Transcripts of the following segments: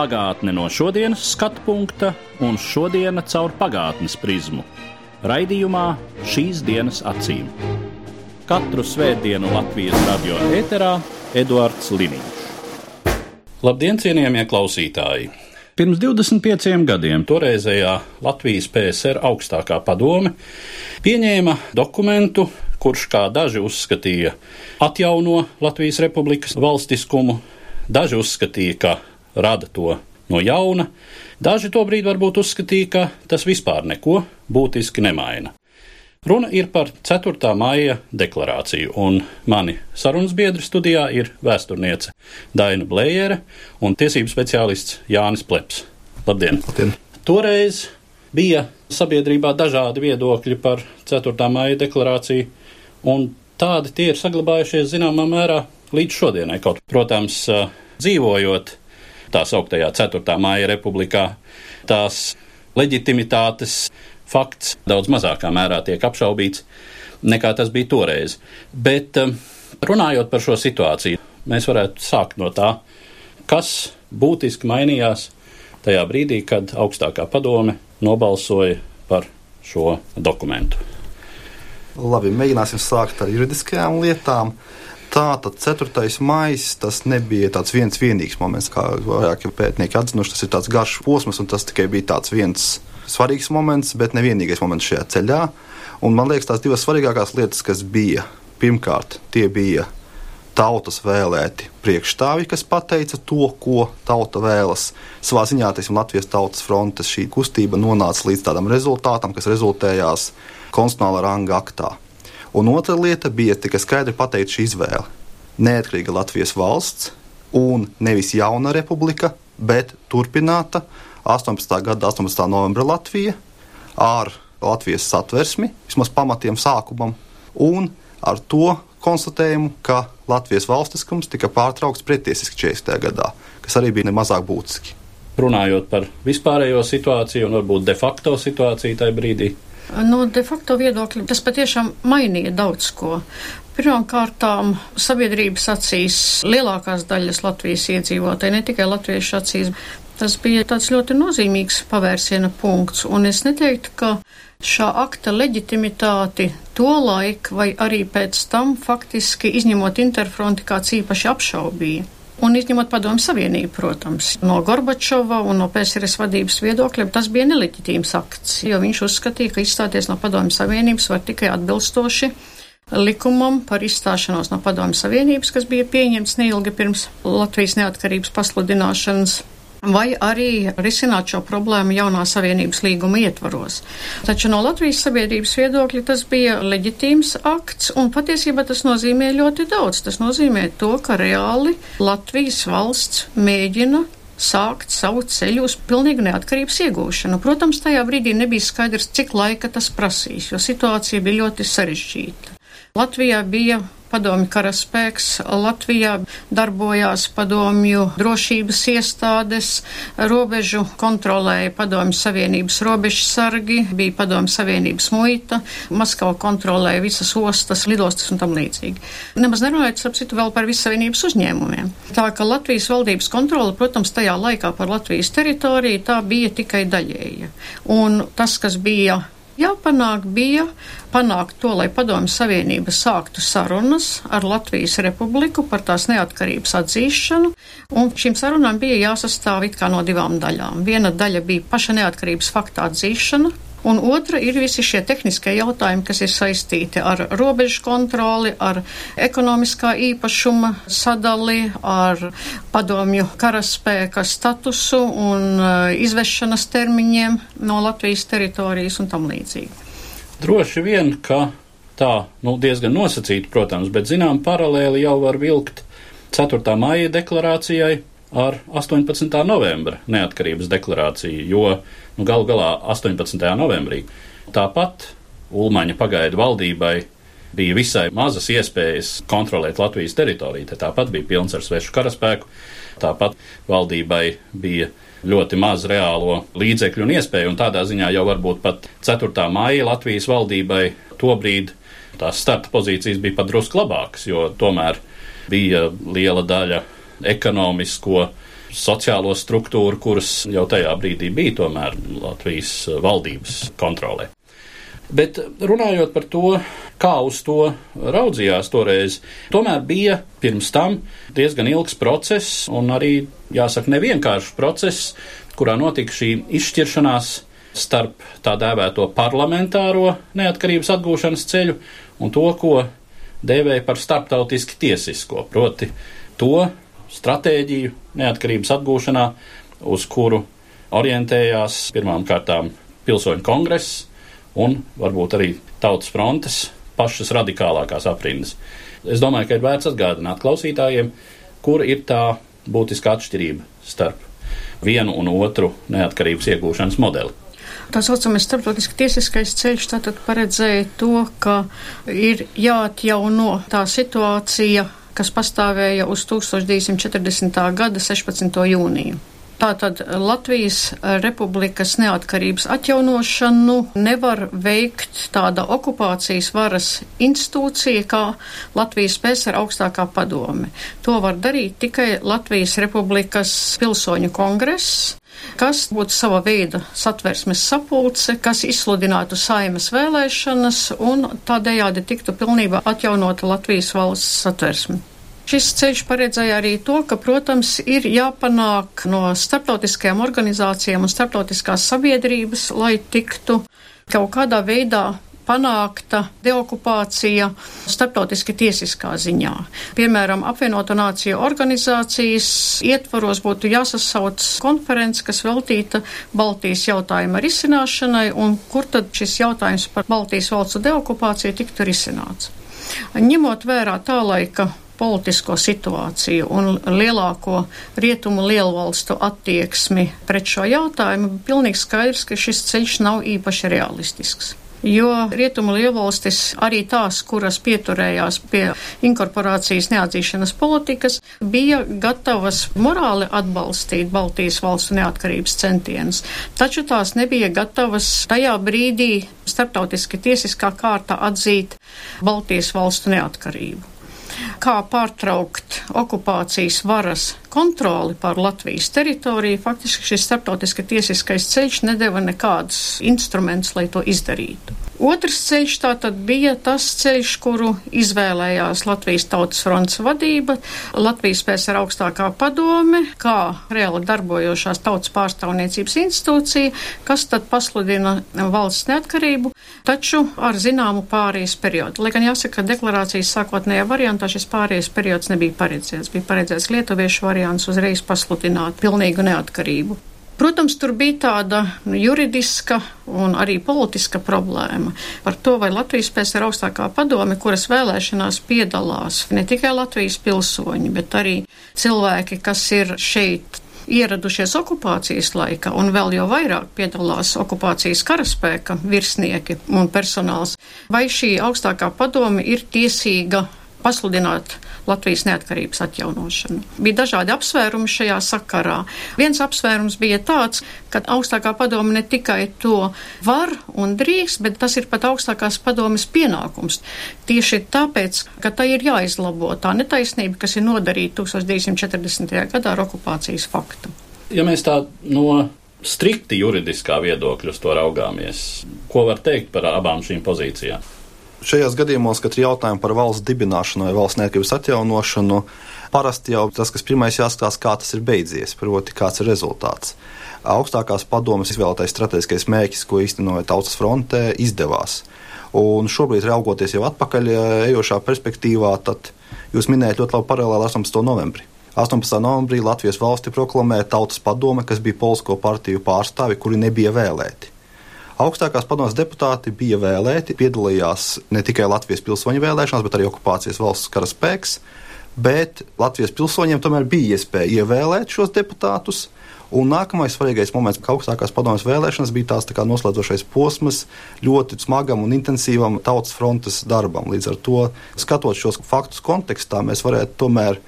Pagātne no šodienas skatu punkta un šodienas caur pagātnes prizmu. Raidījumā šīs dienas acīm. Katru svētdienu Latvijas radio eterā Eduards Liniņš. Labdien, cienījamie klausītāji! Pirms 25 gadiem toreizējā Latvijas PSR augstākā padome pieņēma dokumentu, kurš, kā daži uzskatīja, atjauno Latvijas republikas valstiskumu, daži uzskatīja, ka rada to no jauna, daži tobrīd varbūt uzskatīja, ka tas vispār neko būtiski nemaina. Runa ir par 4. maija deklarāciju, un mani sarunas biedri studijā ir vēsturniece Daina Blējere un tiesību speciālists Jānis Pleps. Labdien! Labdien. Toreiz bija sabiedrībā dažādi viedokļi par 4. maija deklarāciju, un tādi tie ir saglabājušies zināmā mērā līdz šodienai. Kaut, protams, dzīvojot tā sauktajā 4. maija republikā, tās leģitimitātes fakts daudz mazākā mērā tiek apšaubīts nekā tas bija toreiz. Bet runājot par šo situāciju, mēs varētu sākt no tā, kas būtiski mainījās tajā brīdī, kad augstākā padome nobalsoja par šo dokumentu. Labi, mēģināsim sākt ar juridiskajām lietām. Tā tad 4. maija tas nebija tāds viens vienīgs moments, kā vairāki pētnieki atzinuši. Tas ir tāds garš posms, un tas tikai bija tāds viens svarīgs moments, bet ne vienīgais moments šajā ceļā. Un man liekas, tās divas svarīgākās lietas, kas bija, pirmkārt, tie bija tautas vēlēti priekšstāvi, kas pateica to, ko tauta vēlas. Savā ziņā, teiksim, Latvijas tautas frontes šī kustība nonāca līdz tādam rezultātam, kas rezultējās konstitucionālā ranga aktā. Un otra lieta bija tikai skaidri pateikt šī izvēle. Neatkarīga Latvijas valsts un nevis jauna republika, bet turpināta 18. gada 18. novembra Latvija ar Latvijas satversmi, vismaz pamatiem sākumam, un ar to konstatējumu, ka Latvijas valstiskums tika pārtraukts pretiesiski 40. gadā, kas arī bija nemazāk būtiski. Runājot par vispārējo situāciju un varbūt de facto situāciju tajā brīdī, No de facto viedokļa tas patiešām mainīja daudz ko. Pirmkārt, sabiedrības acīs lielākās daļas Latvijas iedzīvotāji, ne tikai latviešu acīs, tas bija tāds ļoti nozīmīgs pavērsiena punkts. Un es neteiktu, ka šā akta leģitimitāti to laiku vai arī pēc tam faktiski izņemot interfronti kāds īpaši apšaubīja. Un izņemot padomu savienību, protams, no Gorbačova un no PSRS vadības viedokļa, tas bija neleģitīms akts, jo viņš uzskatīja, ka izstāties no padomu savienības var tikai atbilstoši likumam par izstāšanos no padomu savienības, kas bija pieņemts neilgi pirms Latvijas neatkarības pasludināšanas vai arī risināt šo problēmu jaunā savienības līguma ietvaros. Taču no Latvijas sabiedrības viedokļa tas bija leģitīms akts, un patiesībā tas nozīmē ļoti daudz. Tas nozīmē to, ka reāli Latvijas valsts mēģina sākt savu ceļu uz pilnīgu neatkarības iegūšanu. Protams, tajā brīdī nebija skaidrs, cik laika tas prasīs, jo situācija bija ļoti sarežģīta. Latvijā bija padomju karaspēks, Latvijā darbojās padomju drošības iestādes, robežu kontrolēja padomju savienības robežsargi, bija padomju savienības muita, Maskava kontrolēja visas ostas, lidostas un tam līdzīgi. Nemaz nerunājot, starp citu, vēl par visu savienības uzņēmumiem. Tā ka Latvijas valdības kontrola, protams, tajā laikā par Latvijas teritoriju tā bija tikai daļēja. Un tas, kas bija jāpanāk, bija panākt to, lai Padomju Savienība sāktu sarunas ar Latvijas Republiku par tās neatkarības atzīšanu, un šīm sarunām bija jāsastāv it kā no divām daļām. Viena daļa bija paša neatkarības fakta atzīšana, Un otra ir visi šie tehniskie jautājumi, kas ir saistīti ar robežu kontroli, ar ekonomiskā īpašuma sadali, ar padomju karaspēka statusu un uh, izvešanas termiņiem no Latvijas teritorijas un tam līdzīgi. Droši vien, ka tā nu, diezgan nosacīta, protams, bet zinām paralēli jau var vilkt 4. maija deklarācijai ar 18. novembra neatkarības deklarāciju, jo nu, galu galā 18. novembrī tāpat Ulmaņa pagaidu valdībai bija visai mazas iespējas kontrolēt Latvijas teritoriju. Te tāpat bija pilns ar svešu karaspēku, tāpat valdībai bija ļoti maz reālo līdzekļu un iespēju, un tādā ziņā jau varbūt pat 4. maija Latvijas valdībai tobrīd tās starta pozīcijas bija pat drusku labākas, jo tomēr bija liela daļa ekonomisko sociālo struktūru, kuras jau tajā brīdī bija tomēr Latvijas valdības kontrolē. Bet runājot par to, kā uz to raudzījās toreiz, tomēr bija pirms tam diezgan ilgs process un arī, jāsaka, nevienkāršs process, kurā notika šī izšķiršanās starp tā dēvēto parlamentāro neatkarības atgūšanas ceļu un to, ko dēvēja par starptautiski tiesisko, proti to stratēģiju neatkarības atgūšanā, uz kuru orientējās pirmām kārtām pilsoņu kongress, un varbūt arī tautas frontes pašas radikālākās aprindas. Es domāju, ka ir vērts atgādināt klausītājiem, kur ir tā būtiska atšķirība starp vienu un otru neatkarības iegūšanas modeli. Tā saucamais starptautiski tiesiskais ceļš tātad paredzēja to, ka ir jāatjauno tā situācija, kas pastāvēja uz 1940. gada 16. jūniju. Tātad Latvijas Republikas neatkarības atjaunošanu nevar veikt tāda okupācijas varas institūcija kā Latvijas PSR augstākā padome. To var darīt tikai Latvijas Republikas pilsoņu kongress, kas būtu sava veida satversmes sapulce, kas izsludinātu saimas vēlēšanas un tādējādi tiktu pilnībā atjaunota Latvijas valsts satversme. Šis ceļš paredzēja arī to, ka, protams, ir jāpanāk no starptautiskajām organizācijām un starptautiskās sabiedrības, lai tiktu kaut kādā veidā panākta deokupācija starptautiski tiesiskā ziņā. Piemēram, apvienoto nāciju organizācijas ietvaros būtu jāsasauc konferences, kas veltīta Baltijas jautājuma risināšanai, un kur tad šis jautājums par Baltijas valstu deokupāciju tiktu risināts. Ņemot vērā tā laika politisko situāciju un lielāko rietumu lielvalstu attieksmi pret šo jautājumu, pilnīgi skaidrs, ka šis ceļš nav īpaši realistisks. Jo rietumu lielvalstis, arī tās, kuras pieturējās pie inkorporācijas neatzīšanas politikas, bija gatavas morāli atbalstīt Baltijas valstu neatkarības centienus, taču tās nebija gatavas tajā brīdī starptautiski tiesiskā kārtā atzīt Baltijas valstu neatkarību kā pārtraukt okupācijas varas kontroli pār Latvijas teritoriju, faktiski šis starptautiski tiesiskais ceļš nedeva nekādus instrumentus, lai to izdarītu. Otrs ceļš tātad bija tas ceļš, kuru izvēlējās Latvijas Tautas fronts vadība, Latvijas PSR augstākā padome, kā reāli darbojošās tautas pārstāvniecības institūcija, kas tad pasludina valsts neatkarību, taču ar zināmu pārējais periodu. Lai gan jāsaka, ka deklarācijas sākotnējā variantā šis pārējais periods nebija paredzēts. Bija paredzēts lietuviešu variants variants uzreiz pasludināt pilnīgu neatkarību. Protams, tur bija tāda juridiska un arī politiska problēma par to, vai Latvijas ir augstākā padome, kuras vēlēšanās piedalās ne tikai Latvijas pilsoņi, bet arī cilvēki, kas ir šeit ieradušies okupācijas laika, un vēl jau vairāk piedalās okupācijas karaspēka virsnieki un personāls, vai šī augstākā padome ir tiesīga pasludināt Latvijas neatkarības atjaunošanu. Bija dažādi apsvērumi šajā sakarā. Viens apsvērums bija tāds, ka augstākā padome ne tikai to var un drīkst, bet tas ir pat augstākās padomes pienākums. Tieši tāpēc, ka tai ir jāizlabo tā netaisnība, kas ir nodarīta 1940. gadā ar okupācijas faktu. Ja mēs tā no strikti juridiskā viedokļa uz to raugāmies, ko var teikt par abām šīm pozīcijām? Šajos gadījumos, kad ir jautājumi par valsts dibināšanu vai valsts neatkarības atjaunošanu, parasti jau tas, kas pirmais jāskatās, kā tas ir beidzies, proti, kāds ir rezultāts. Augstākās padomas izvēlētais strateģiskais mērķis, ko īstenoja Tautas frontē, izdevās. Un šobrīd, raugoties jau atpakaļ ejošā perspektīvā, tad jūs minējat ļoti labu paralēli 18. novembrī. 18. novembrī Latvijas valsti proklamēja Tautas padome, kas bija polsko partiju pārstāvi, kuri nebija vēlēti. Augstākās padomas deputāti bija vēlēti, piedalījās ne tikai Latvijas pilsoņu vēlēšanās, bet arī okupācijas valsts karaspēks. bet Latvijas pilsoņiem tomēr bija iespēja ievēlēt šos deputātus. Un nākamais svarīgais moments, ka augstākās padomjas vēlēšanas bija tās tā noslēdzošais posms ļoti smagam un intensīvam tautas frontes darbam. Līdz ar to, skatot šos faktus kontekstā, mēs varētu tomēr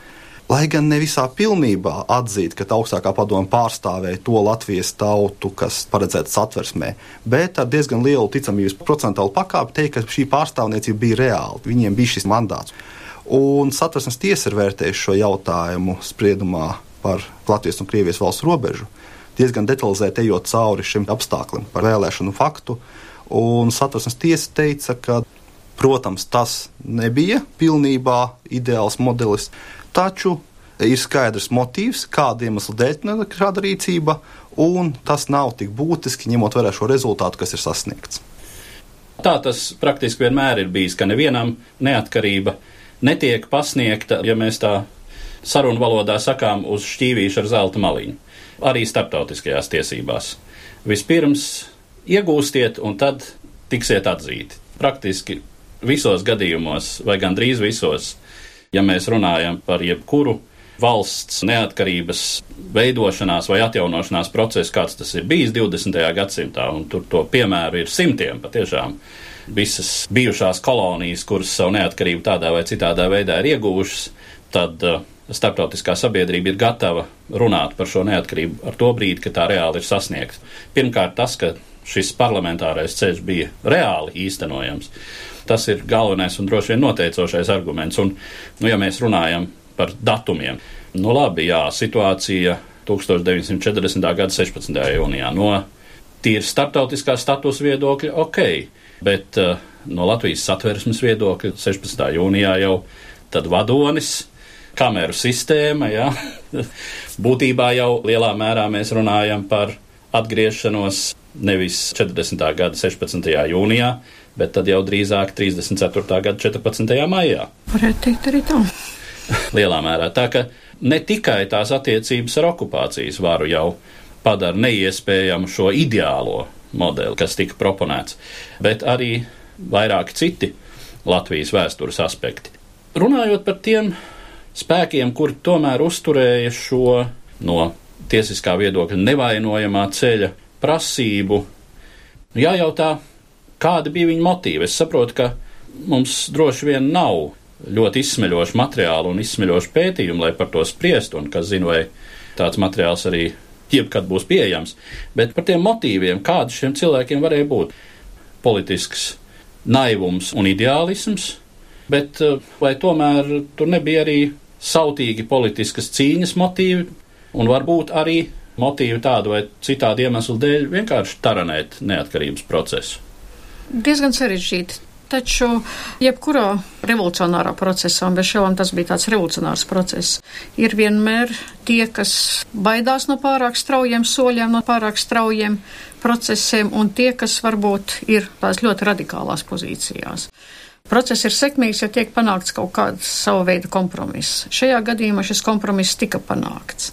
lai gan ne visā pilnībā atzīt, ka augstākā padoma pārstāvēja to Latvijas tautu, kas paredzēts satversmē, bet ar diezgan lielu ticamības procentuālu pakāpi teikt, ka šī pārstāvniecība bija reāla. Viņiem bija šis mandāts. Un satversmes tiesa ir vērsējusi šo jautājumu spriedumā par Latvijas un Krievijas valsts robežu, diezgan detalizēti ejot cauri šim apstākļam par vēlēšanu faktu. Un satversmes tiesa teica, ka, protams, tas nebija pilnībā ideāls modelis, taču ir skaidrs motīvs, kāda iemesla dēļ šāda rīcība, un tas nav tik būtiski, ņemot vērā šo rezultātu, kas ir sasniegts. Tā tas praktiski vienmēr ir bijis, ka nevienam neatkarība netiek pasniegta, ja mēs tā sarunu valodā sakām, uz šķīvīšu ar zelta maliņu. Arī starptautiskajās tiesībās. Vispirms iegūstiet, un tad tiksiet atzīti. Praktiski visos gadījumos, vai gandrīz visos, ja mēs runājam par jebkuru valsts neatkarības veidošanās vai atjaunošanās procesu, kāds tas ir bijis 20. gadsimtā, un tur to piemēru ir simtiem patiešām. Visas bijušās kolonijas, kuras savu neatkarību tādā vai citādā veidā ir ieguvušas, tad uh, starptautiskā sabiedrība ir gatava runāt par šo neatkarību ar to brīdi, kad tā reāli ir sasniegta. Pirmkārt, tas, ka šis parlamentārais ceļš bija reāli īstenojams, tas ir galvenais un droši vien noteicošais arguments. Un, nu, ja mēs runājam par datumiem, nu labi, jā, situācija 1940. gada 16. jūnijā no tīri starptautiskā status viedokļa ok, bet uh, no Latvijas satversmes viedokļa 16. jūnijā jau tad vadonis kameru sistēma. Ja? Būtībā jau lielā mērā mēs runājam par atgriešanos nevis 40. gada 16. jūnijā, bet tad jau drīzāk 34. gada 14. maijā. Varētu teikt arī tā. Lielā mērā tā, ka ne tikai tās attiecības ar okupācijas varu jau padara neiespējamu šo ideālo modeli, kas tika proponēts, bet arī vairāki citi Latvijas vēstures aspekti. Runājot par tiem spēkiem, kuri tomēr uzturēja šo no tiesiskā viedokļa nevainojamā ceļa prasību. Jājautā, kāda bija viņa motīva. Es saprotu, ka mums droši vien nav ļoti izsmeļošu materiālu un izsmeļošu pētījumu, lai par to spriestu, un kas zina, vai tāds materiāls arī jebkad būs pieejams. Bet par tiem motīviem, kādi šiem cilvēkiem varēja būt politisks naivums un ideālisms, bet eh, vai tomēr tur nebija arī sautīgi politiskas cīņas motīvi, un varbūt arī motīvi tādu vai citādu iemeslu dēļ vienkārši taranēt neatkarības procesu. Diezgan sarežģīti. Taču, jebkurā revolucionārā procesā, un bez šaubām tas bija tāds revolucionārs process, ir vienmēr tie, kas baidās no pārāk straujiem soļiem, no pārāk straujiem procesiem, un tie, kas varbūt ir tās ļoti radikālās pozīcijās. Process ir sekmīgs, ja tiek panākts kaut kāds savu veidu kompromiss. Šajā gadījumā šis kompromiss tika panākts.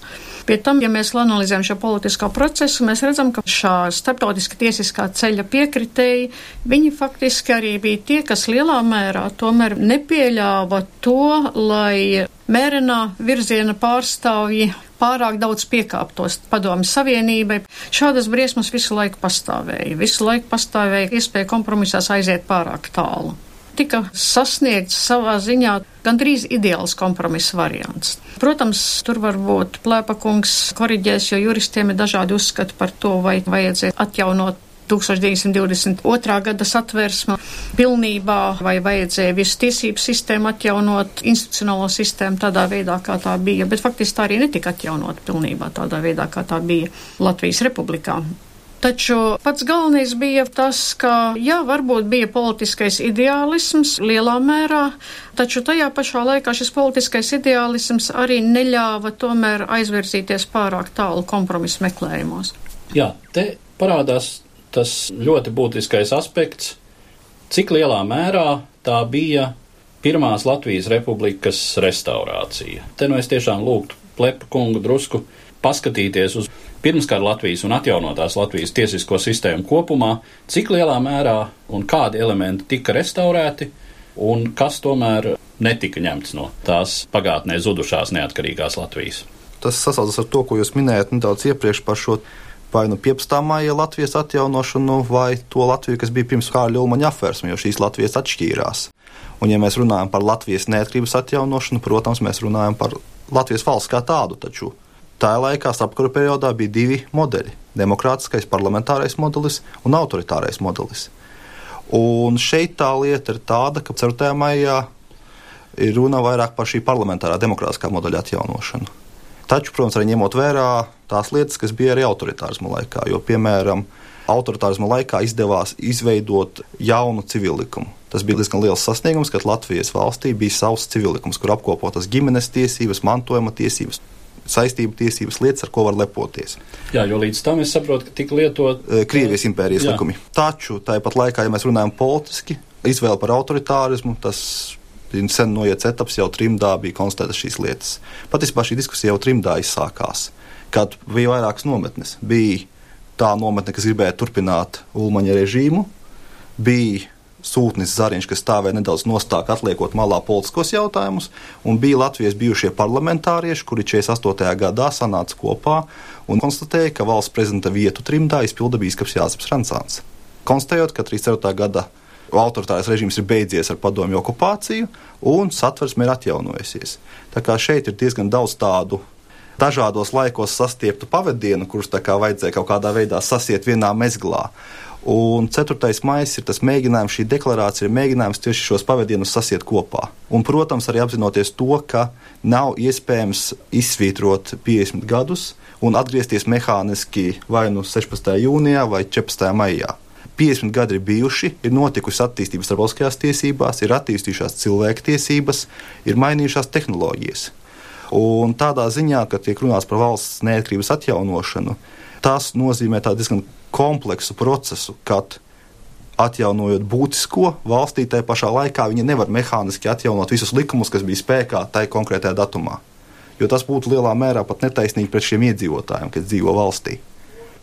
Pie tam, ja mēs analizējam šo politisko procesu, mēs redzam, ka šā starptautiska tiesiskā ceļa piekritēji, viņi faktiski arī bija tie, kas lielā mērā tomēr nepieļāva to, lai mērenā virziena pārstāvji pārāk daudz piekāptos padomu savienībai. Šādas briesmas visu laiku pastāvēja. Visu laiku pastāvēja iespēja kompromisās aiziet pārāk tālu tika sasniegts savā ziņā gandrīz ideāls kompromisa variants. Protams, tur var būt plēpakungs koriģēs, jo juristiem ir dažādi uzskati par to, vai vajadzēja atjaunot 1922. gada satversma pilnībā, vai vajadzēja visu tiesību sistēmu atjaunot, institucionālo sistēmu tādā veidā, kā tā bija, bet faktiski tā arī netika atjaunot pilnībā tādā veidā, kā tā bija Latvijas republikā. Taču pats galvenais bija tas, ka, jā, varbūt bija politiskais ideālisms lielā mērā, taču tajā pašā laikā šis politiskais ideālisms arī neļāva tomēr aizvirzīties pārāk tālu kompromisu meklējumos. Jā, te parādās tas ļoti būtiskais aspekts, cik lielā mērā tā bija pirmās Latvijas republikas restaurācija. Te nu es tiešām lūgtu Plepu kungu drusku paskatīties uz pirmskara Latvijas un atjaunotās Latvijas tiesisko sistēmu kopumā, cik lielā mērā un kādi elementi tika restaurēti un kas tomēr netika ņemts no tās pagātnē zudušās neatkarīgās Latvijas. Tas sasaucas ar to, ko jūs minējāt nedaudz iepriekš par šo vai nu 15. maija Latvijas atjaunošanu, vai to Latviju, kas bija pirms Kārļa Ulmaņa apvērsuma, jo šīs Latvijas atšķīrās. Un, ja mēs runājam par Latvijas neatkarības atjaunošanu, protams, mēs runājam par Latvijas valsts kā tādu. Taču tajā laikā, starpkara periodā, bija divi modeļi - demokrātiskais parlamentārais modelis un autoritārais modelis. Un šeit tā lieta ir tāda, ka 4. maijā ir runa vairāk par šī parlamentārā demokrātiskā modeļa atjaunošanu. Taču, protams, arī ņemot vērā tās lietas, kas bija arī autoritārisma laikā, jo, piemēram, autoritārisma laikā izdevās izveidot jaunu civillikumu. Tas bija diezgan liels sasniegums, kad Latvijas valstī bija savs civillikums, kur apkopotas ģimenes tiesības, mantojuma tiesības, saistību tiesības, lietas, ar ko var lepoties. Jā, jo līdz tam es saprotu, ka tika lietot Krievijas impērijas jā. likumi. Taču tāpat laikā, ja mēs runājam politiski, izvēle par autoritārismu, tas sen noiets etaps jau trimdā bija konstatētas šīs lietas. Patiesībā šī diskusija jau trimdā izsākās, kad bija vairākas nometnes. Bija tā nometne, kas gribēja turpināt Ulmaņa režīmu, bija sūtnis Zariņš, kas stāvēja nedaudz nostāk, atliekot malā politiskos jautājumus, un bija Latvijas bijušie parlamentārieši, kuri 48. gadā sanāca kopā un konstatēja, ka valsts prezidenta vietu trimdā izpilda bīskaps Jāzeps Rancāns. Konstatējot, ka 34. gada autoritārais režīms ir beidzies ar padomju okupāciju un satversme ir atjaunojusies. Tā kā šeit ir diezgan daudz tādu dažādos laikos sastieptu pavadienu, kurus tā kā vajadzēja kaut kādā veidā sasiet vienā mezglā. Un 4. maija ir tas mēģinājums, šī deklarācija ir mēģinājums tieši šos pavadienus sasiet kopā. Un, protams, arī apzinoties to, ka nav iespējams izsvītrot 50 gadus un atgriezties mehāniski vai nu 16. jūnijā vai 14. maijā. 50 gadi ir bijuši, ir notikusi attīstība starptautiskajās tiesībās, ir attīstījušās cilvēktiesības, ir mainījušās tehnoloģijas. Un tādā ziņā, ka tiek runāts par valsts neatkarības atjaunošanu, tas nozīmē diezgan kompleksu procesu, kad atjaunojot būtisko valstī, tajā pašā laikā viņi nevar mehāniski atjaunot visus likumus, kas bija spēkā tajā konkrētajā datumā. Jo tas būtu lielā mērā pat netaisnīgi pret šiem iedzīvotājiem, kas dzīvo valstī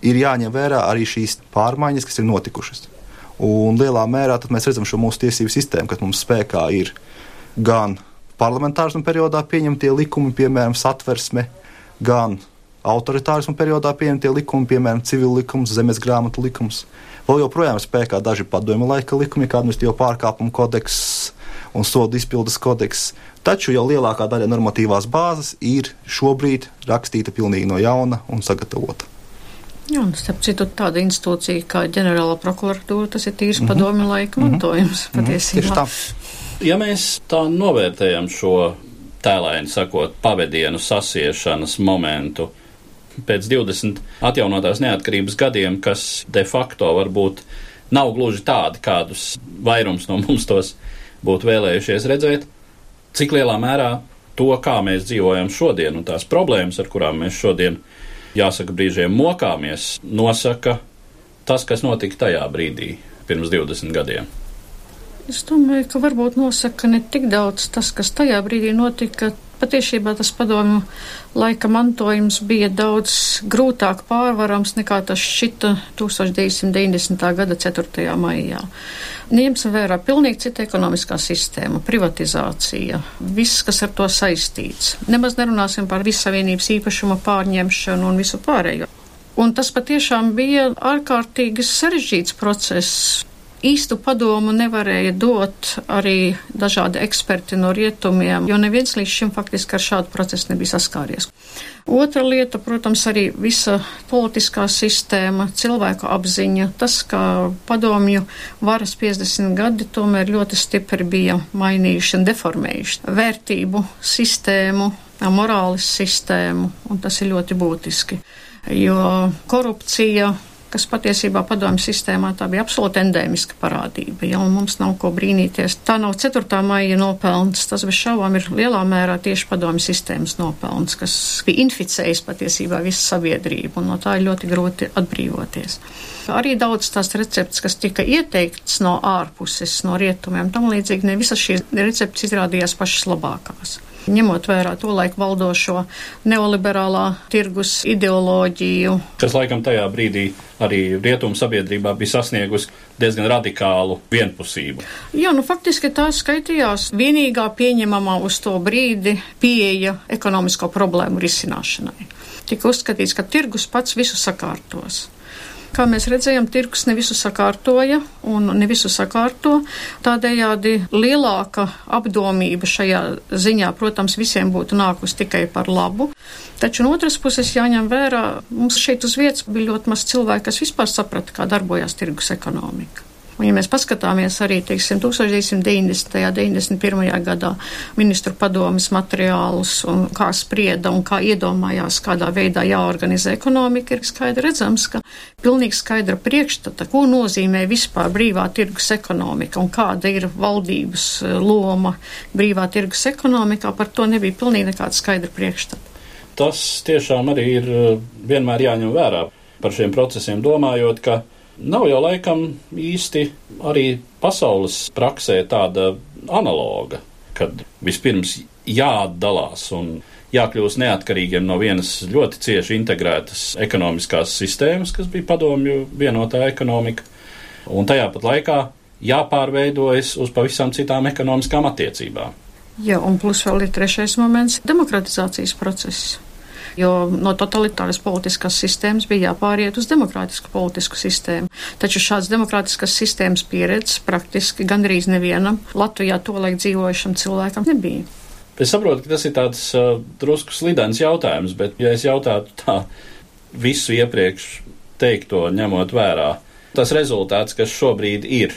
ir jāņem vērā arī šīs pārmaiņas, kas ir notikušas. Un lielā mērā mēs redzam šo mūsu tiesību sistēmu, kad mums spēkā ir gan parlamentārismu periodā pieņemtie likumi, piemēram, satversme, gan autoritārismu periodā pieņemtie likumi, piemēram, civil likums, zemes grāmatu likums. Vēl joprojām ir spēkā daži padomju laika likumi, kā administratīvo pārkāpumu kodeks un sodu izpildes kodeks. Taču jau lielākā daļa normatīvās bāzes ir šobrīd rakstīta pilnīgi no jauna un sagatavota. Jā, un starp citu, tāda institūcija kā ģenerāla prokuratūra, tas ir tīrs mm -hmm. padomju laika mhm. mantojums mm -hmm. patiesībā. Tieši tā. Ja mēs tā novērtējam šo tēlēni sakot, pavadienu sasiešanas momentu pēc 20 atjaunotās neatkarības gadiem, kas de facto varbūt nav gluži tādi, kādus vairums no mums tos būtu vēlējušies redzēt, cik lielā mērā to, kā mēs dzīvojam šodien un tās problēmas, ar kurām mēs šodien jāsaka, brīžiem mokāmies, nosaka tas, kas notika tajā brīdī, pirms 20 gadiem. Es domāju, ka varbūt nosaka ne tik daudz tas, kas tajā brīdī notika. Patiesībā tas padomju laika mantojums bija daudz grūtāk pārvarams nekā tas šita 1990. gada 4. maijā. Ņemsim vērā pilnīgi cita ekonomiskā sistēma, privatizācija, viss, kas ar to saistīts. Nemaz nerunāsim par vissavienības īpašuma pārņemšanu un visu pārējo. Un tas patiešām bija ārkārtīgi sarežģīts process īstu padomu nevarēja dot arī dažādi eksperti no rietumiem, jo neviens līdz šim faktiski ar šādu procesu nebija saskāries. Otra lieta, protams, arī visa politiskā sistēma, cilvēku apziņa, tas, ka padomju varas 50 gadi tomēr ļoti stipri bija mainījuši un deformējuši vērtību sistēmu, morāles sistēmu, un tas ir ļoti būtiski. Jo korupcija kas patiesībā padomju sistēmā tā bija absolūti endēmiska parādība. Ja, mums nav ko brīnīties. Tā nav 4. maija nopelns, tas bez šaubām ir lielā mērā tieši padomju sistēmas nopelns, kas bija inficējis patiesībā visu sabiedrību, un no tā ir ļoti grūti atbrīvoties. Arī daudz tās receptes, kas tika ieteikts no ārpuses, no rietumiem, tam līdzīgi ne visas šīs receptes izrādījās pašas labākās. Ņemot vērā to laiku valdošo neoliberālā tirgus ideoloģiju. Kas laikam tajā brīdī arī rietumu sabiedrībā bija sasniegusi diezgan radikālu vienpusību. Jā, nu faktiski tā skaitījās vienīgā pieņemamā uz to brīdi pieeja ekonomisko problēmu risināšanai. Tika uzskatīts, ka tirgus pats visu sakārtos. Kā mēs redzējām, tirgus ne visu sakārtoja un ne visu sakārto. Tādējādi lielāka apdomība šajā ziņā, protams, visiem būtu nākus tikai par labu. Taču no otras puses jāņem vērā, mums šeit uz vietas bija ļoti maz cilvēku, kas vispār saprata, kā darbojās tirgus ekonomika. Un, ja mēs paskatāmies arī, teiksim, 1990. un 91. gadā ministru padomas materiālus un kā sprieda un kā iedomājās, kādā veidā jāorganizē ekonomika, ir skaidri redzams, ka pilnīgi skaidra priekšstata, ko nozīmē vispār brīvā tirgus ekonomika un kāda ir valdības eh, loma brīvā tirgus ekonomikā, par to nebija pilnīgi nekāda skaidra priekšstata. Tas tiešām arī ir eh, vienmēr jāņem vērā par šiem procesiem, domājot, ka Nav jau laikam īsti arī pasaules praksē tāda analoga, kad vispirms jāatdalās un jākļūst neatkarīgiem no vienas ļoti cieši integrētas ekonomiskās sistēmas, kas bija padomju vienotā ekonomika, un tajā pat laikā jāpārveidojas uz pavisam citām ekonomiskām attiecībām. Jā, un plus vēl ir trešais moments - demokratizācijas process jo no totalitāras politiskas sistēmas bija jāpāriet uz demokrātisku politisku sistēmu. Taču šāds demokrātiskas sistēmas pieredzes praktiski gandrīz nevienam Latvijā tolaik dzīvojušam cilvēkam nebija. Es saprotu, ka tas ir tāds uh, drusku slidens jautājums, bet, ja es jautātu tā visu iepriekš teikto ņemot vērā, tas rezultāts, kas šobrīd ir,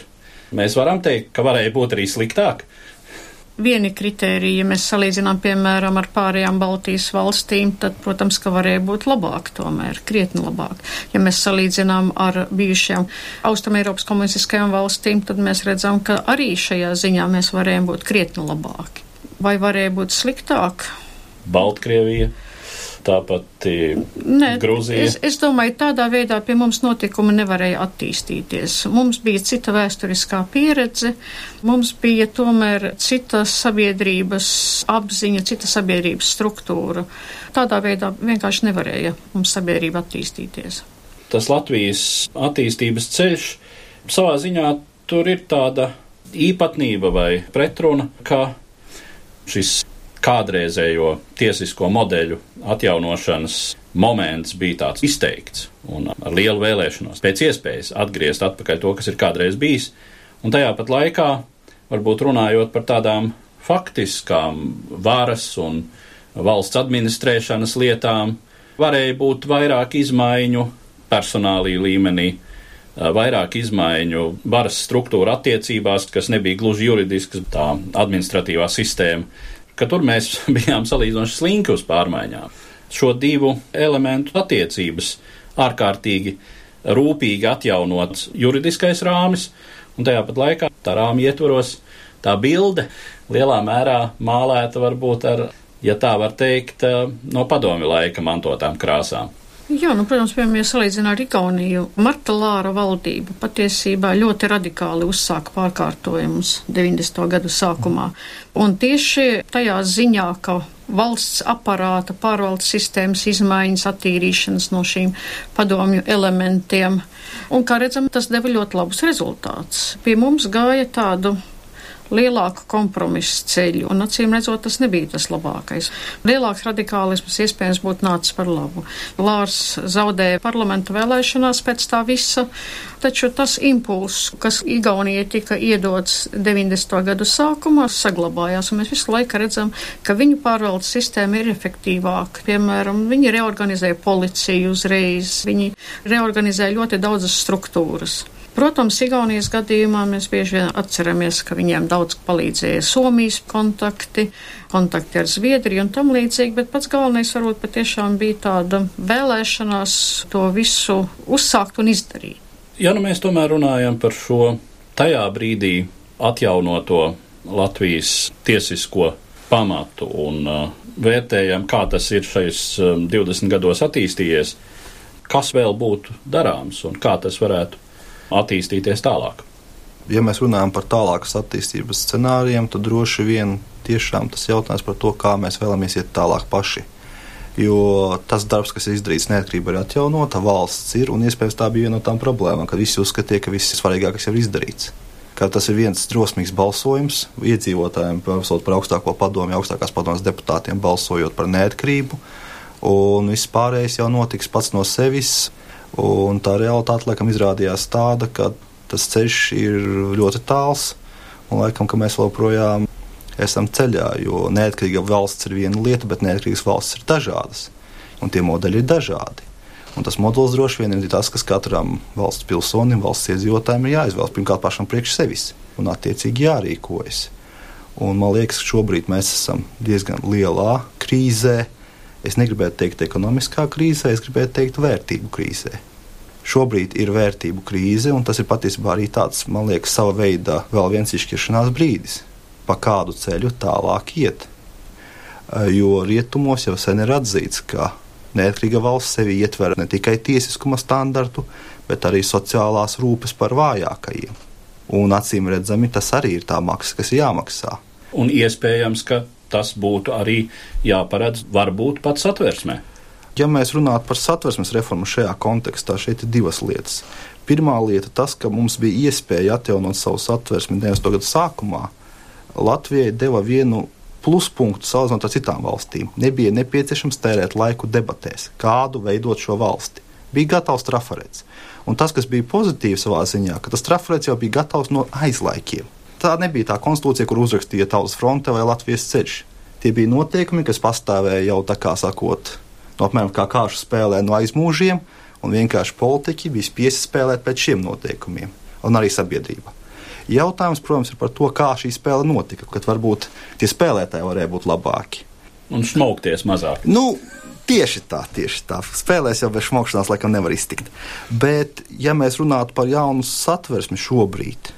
mēs varam teikt, ka varēja būt arī sliktāk vieni kritēriji, ja mēs salīdzinām, piemēram, ar pārējām Baltijas valstīm, tad, protams, ka varēja būt labāk tomēr, krietni labāk. Ja mēs salīdzinām ar bijušajām Austrumēropas komunistiskajām valstīm, tad mēs redzam, ka arī šajā ziņā mēs varējām būt krietni labāki. Vai varēja būt sliktāk? Baltkrievija tāpat Nē, Grūzija. Es, es domāju, tādā veidā pie mums notikumi nevarēja attīstīties. Mums bija cita vēsturiskā pieredze, mums bija tomēr cita sabiedrības apziņa, cita sabiedrības struktūra. Tādā veidā vienkārši nevarēja mums sabiedrība attīstīties. Tas Latvijas attīstības ceļš savā ziņā tur ir tāda īpatnība vai pretruna, ka šis kādreizējo tiesisko modeļu atjaunošanas moments bija tāds izteikts un ar lielu vēlēšanos. Pēc iespējas atgriezt atpakaļ to, kas ir kādreiz bijis, un tajā pat laikā varbūt runājot par tādām faktiskām varas un valsts administrēšanas lietām, varēja būt vairāk izmaiņu personālī līmenī, vairāk izmaiņu varas struktūra attiecībās, kas nebija gluži juridiskas, tā administratīvā sistēma ka tur mēs bijām salīdzinoši slinki uz pārmaiņām. Šo divu elementu attiecības ārkārtīgi rūpīgi atjaunots juridiskais rāmis, un tajā pat laikā tā rāmja ietvaros tā bilde lielā mērā mālēta varbūt ar, ja tā var teikt, no padomi laika mantotām krāsām. Jā, nu, protams, piemēram, ja salīdzinām ar Igauniju, Marta Lāra valdība patiesībā ļoti radikāli uzsāka pārkārtojumus 90. gadu sākumā. Un tieši tajā ziņā, ka valsts aparāta pārvaldes sistēmas izmaiņas, attīrīšanas no šīm padomju elementiem. Un, kā redzam, tas deva ļoti labus rezultātus. Pie mums gāja tādu lielāku kompromisu ceļu, un acīm redzot, tas nebija tas labākais. Lielāks radikālisms iespējams būtu nācis par labu. Lārs zaudēja parlamentu vēlēšanās pēc tā visa, taču tas impulss, kas Igaunijai tika iedots 90. gadu sākumā, saglabājās, un mēs visu laiku redzam, ka viņu pārvaldes sistēma ir efektīvāka. Piemēram, viņi reorganizēja policiju uzreiz, viņi reorganizēja ļoti daudzas struktūras. Protams, Igaunijas gadījumā mēs bieži vien atceramies, ka viņiem daudz palīdzēja Somijas kontakti, kontakti ar Zviedriju un tam līdzīgi, bet pats galvenais varbūt patiešām bija tāda vēlēšanās to visu uzsākt un izdarīt. Ja nu mēs tomēr runājam par šo tajā brīdī atjaunoto Latvijas tiesisko pamatu un uh, vērtējam, kā tas ir šais um, 20 gados attīstījies, kas vēl būtu darāms un kā tas varētu attīstīties tālāk. Ja mēs runājam par tālākas attīstības scenārijiem, tad droši vien tiešām tas jautājums par to, kā mēs vēlamies iet tālāk paši. Jo tas darbs, kas ir izdarīts, neatkarība ir atjaunota, valsts ir, un iespējams tā bija viena no tām problēmām, ka visi uzskatīja, ka viss svarīgākais ir izdarīts. Ka tas ir viens drosmīgs balsojums iedzīvotājiem, balsot par augstāko padomu, augstākās padomas deputātiem, balsojot par neatkarību, un viss pārējais jau notiks pats no sevis. Un tā realitāte laikam izrādījās tāda, ka tas ceļš ir ļoti tāls, un laikam, ka mēs joprojām esam ceļā, jo neatkarīga valsts ir viena lieta, bet neatkarīgas valsts ir dažādas, un tie modeļi ir dažādi. Un tas modelis droši vien ir tas, kas katram valsts pilsonim, valsts iedzīvotājiem ir jāizvēlas pirmkārt pašam priekš sevis un attiecīgi jārīkojas. Un man liekas, ka šobrīd mēs esam diezgan lielā krīzē. Es negribētu teikt ekonomiskā krīzē, es gribētu teikt vērtību krīzē. Šobrīd ir vērtību krīze, un tas ir patiesībā arī tāds, man liekas, sava veida vēl viens izšķiršanās brīdis pa kādu ceļu tālāk iet. Eh, jo rietumos jau sen ir atzīts, ka neatkarīga valsts sevi ietver ne tikai tiesiskuma standartu, bet arī sociālās rūpes par vājākajiem. Un acīm redzami, tas arī ir tā maksa, kas jāmaksā. Un iespējams, ka tas būtu arī jāparedz varbūt pat satversmē. Ja mēs runātu par satversmes reformu šajā kontekstā, šeit ir divas lietas. Pirmā lieta - tas, ka mums bija iespēja atjaunot savu satversmi 90. gadu sākumā, Latvijai deva vienu pluspunktu salīdzinot ar citām valstīm. Nebija nepieciešams tērēt laiku debatēs, kādu veidot šo valsti. Bija gatavs trafarēts. Un tas, kas bija pozitīvi savā ziņā, ka tas trafarēts jau bija gatavs no aizlaikiem. Tā nebija tā konstitūcija, kur uzrakstīja Tautas fronte vai Latvijas ceļš. Tie bija noteikumi, kas pastāvēja jau tā kā sakot, no apmēram kā kāšu spēlē no aizmūžiem, un vienkārši politiķi bija spiesti spēlēt pēc šiem noteikumiem, un arī sabiedrība. Jautājums, protams, ir par to, kā šī spēle notika, kad varbūt tie spēlētāji varēja būt labāki. Un smaukties mazāk. Nu, Tieši tā, tieši tā. Spēlēs jau bez smogšanās laikam nevar iztikt. Bet, ja mēs runātu par jaunu satversmi šobrīd,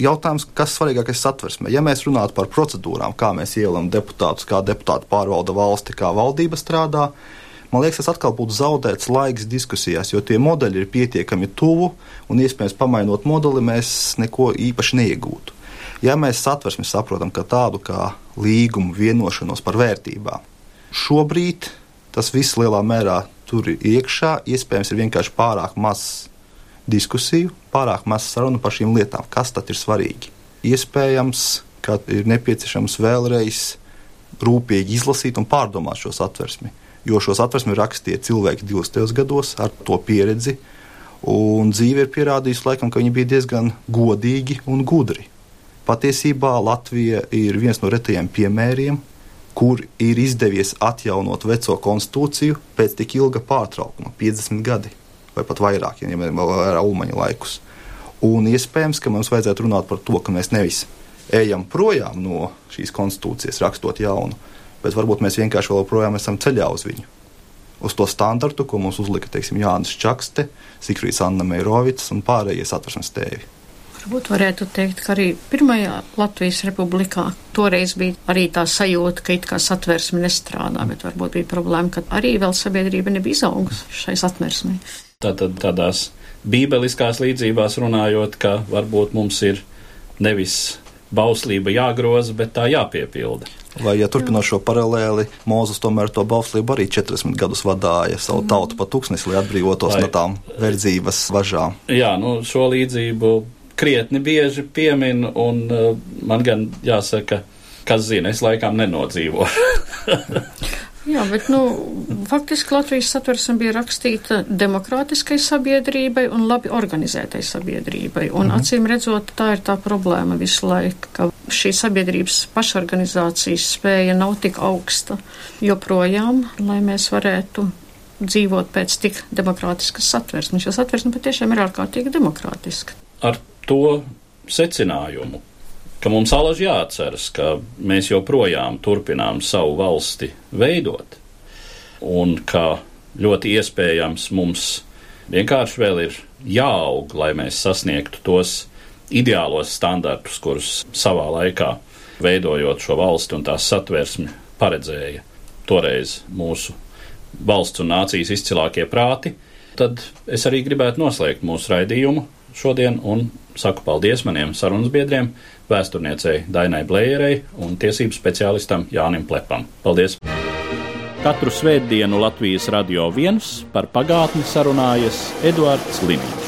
jautājums, kas svarīgākais satversmē? Ja mēs runātu par procedūrām, kā mēs ielam deputātus, kā deputāti pārvalda valsti, kā valdība strādā, man liekas, tas atkal būtu zaudēts laiks diskusijās, jo tie modeļi ir pietiekami tuvu, un iespējams, pamainot modeli, mēs neko īpaši neiegūtu. Ja mēs satversmi saprotam kā tādu kā līgumu, vienošanos par vērtībām, šobrīd tas viss lielā mērā tur ir iekšā, iespējams, ir vienkārši pārāk maz diskusiju, pārāk maz sarunu par šīm lietām, kas tad ir svarīgi. Iespējams, ka ir nepieciešams vēlreiz rūpīgi izlasīt un pārdomāt šo satversmi jo šos atversmi rakstīja cilvēki 20. gados ar to pieredzi. Un dzīve ir pierādījusi, laikam, ka viņi bija diezgan godīgi un gudri. Patiesībā Latvija ir viens no retajiem piemēriem, kur ir izdevies atjaunot veco konstitūciju pēc tik ilga pārtraukuma, 50 gadi vai pat vairāk, ja ņemam vērā Ulmaņa laikus. Un iespējams, ka mums vajadzētu runāt par to, ka mēs nevis ejam projām no šīs konstitūcijas, rakstot jaunu, bet varbūt mēs vienkārši joprojām esam ceļā uz viņu. Uz to standartu, ko mums uzlika teiksim, Jānis Čakste, Sikrīts Anna Meirovics un pārējie satversmes tēvi. Varbūt varētu teikt, ka arī pirmajā Latvijas republikā toreiz bija arī tā sajūta, ka it kā satversme nestrādā, bet varbūt bija problēma, ka arī vēl sabiedrība nebija izaugusi šai satversmei. Tātad tādās bībeliskās līdzībās runājot, ka varbūt mums ir nevis bauslība jāgroza, bet tā jāpiepilda. Vai, ja turpinot šo paralēli, Mozus tomēr to bauslību arī 40 gadus vadīja savu tautu pa tūkstnesi, lai atbrīvotos Vai, no tām verdzības važām. Jā, nu, šo līdzību krietni bieži piemin, un uh, man gan jāsaka, kas zina, es laikam nenodzīvošu. Jā, bet, nu, faktiski Latvijas satversme bija rakstīta demokrātiskai sabiedrībai un labi organizētai sabiedrībai. Un, mhm. acīm redzot, tā ir tā problēma visu laiku, ka šī sabiedrības pašorganizācijas spēja nav tik augsta joprojām, lai mēs varētu dzīvot pēc tik demokrātiskas satversmes, jo satversme patiešām ir ārkārtīgi demokrātiska. Ar to secinājumu, ka mums alaži jāatceras, ka mēs joprojām turpinām savu valsti veidot, un ka ļoti iespējams mums vienkārši vēl ir jāaug, lai mēs sasniegtu tos ideālos standartus, kurus savā laikā veidojot šo valsti un tās satversmi paredzēja toreiz mūsu valsts un nācijas izcilākie prāti, tad es arī gribētu noslēgt mūsu raidījumu šodien un saku paldies maniem sarunas biedriem, vēsturniecei Dainai Blējerei un tiesību speciālistam Jānim Plepam. Paldies! Katru svētdienu Latvijas radio viens par pagātni sarunājas Eduards Līniju.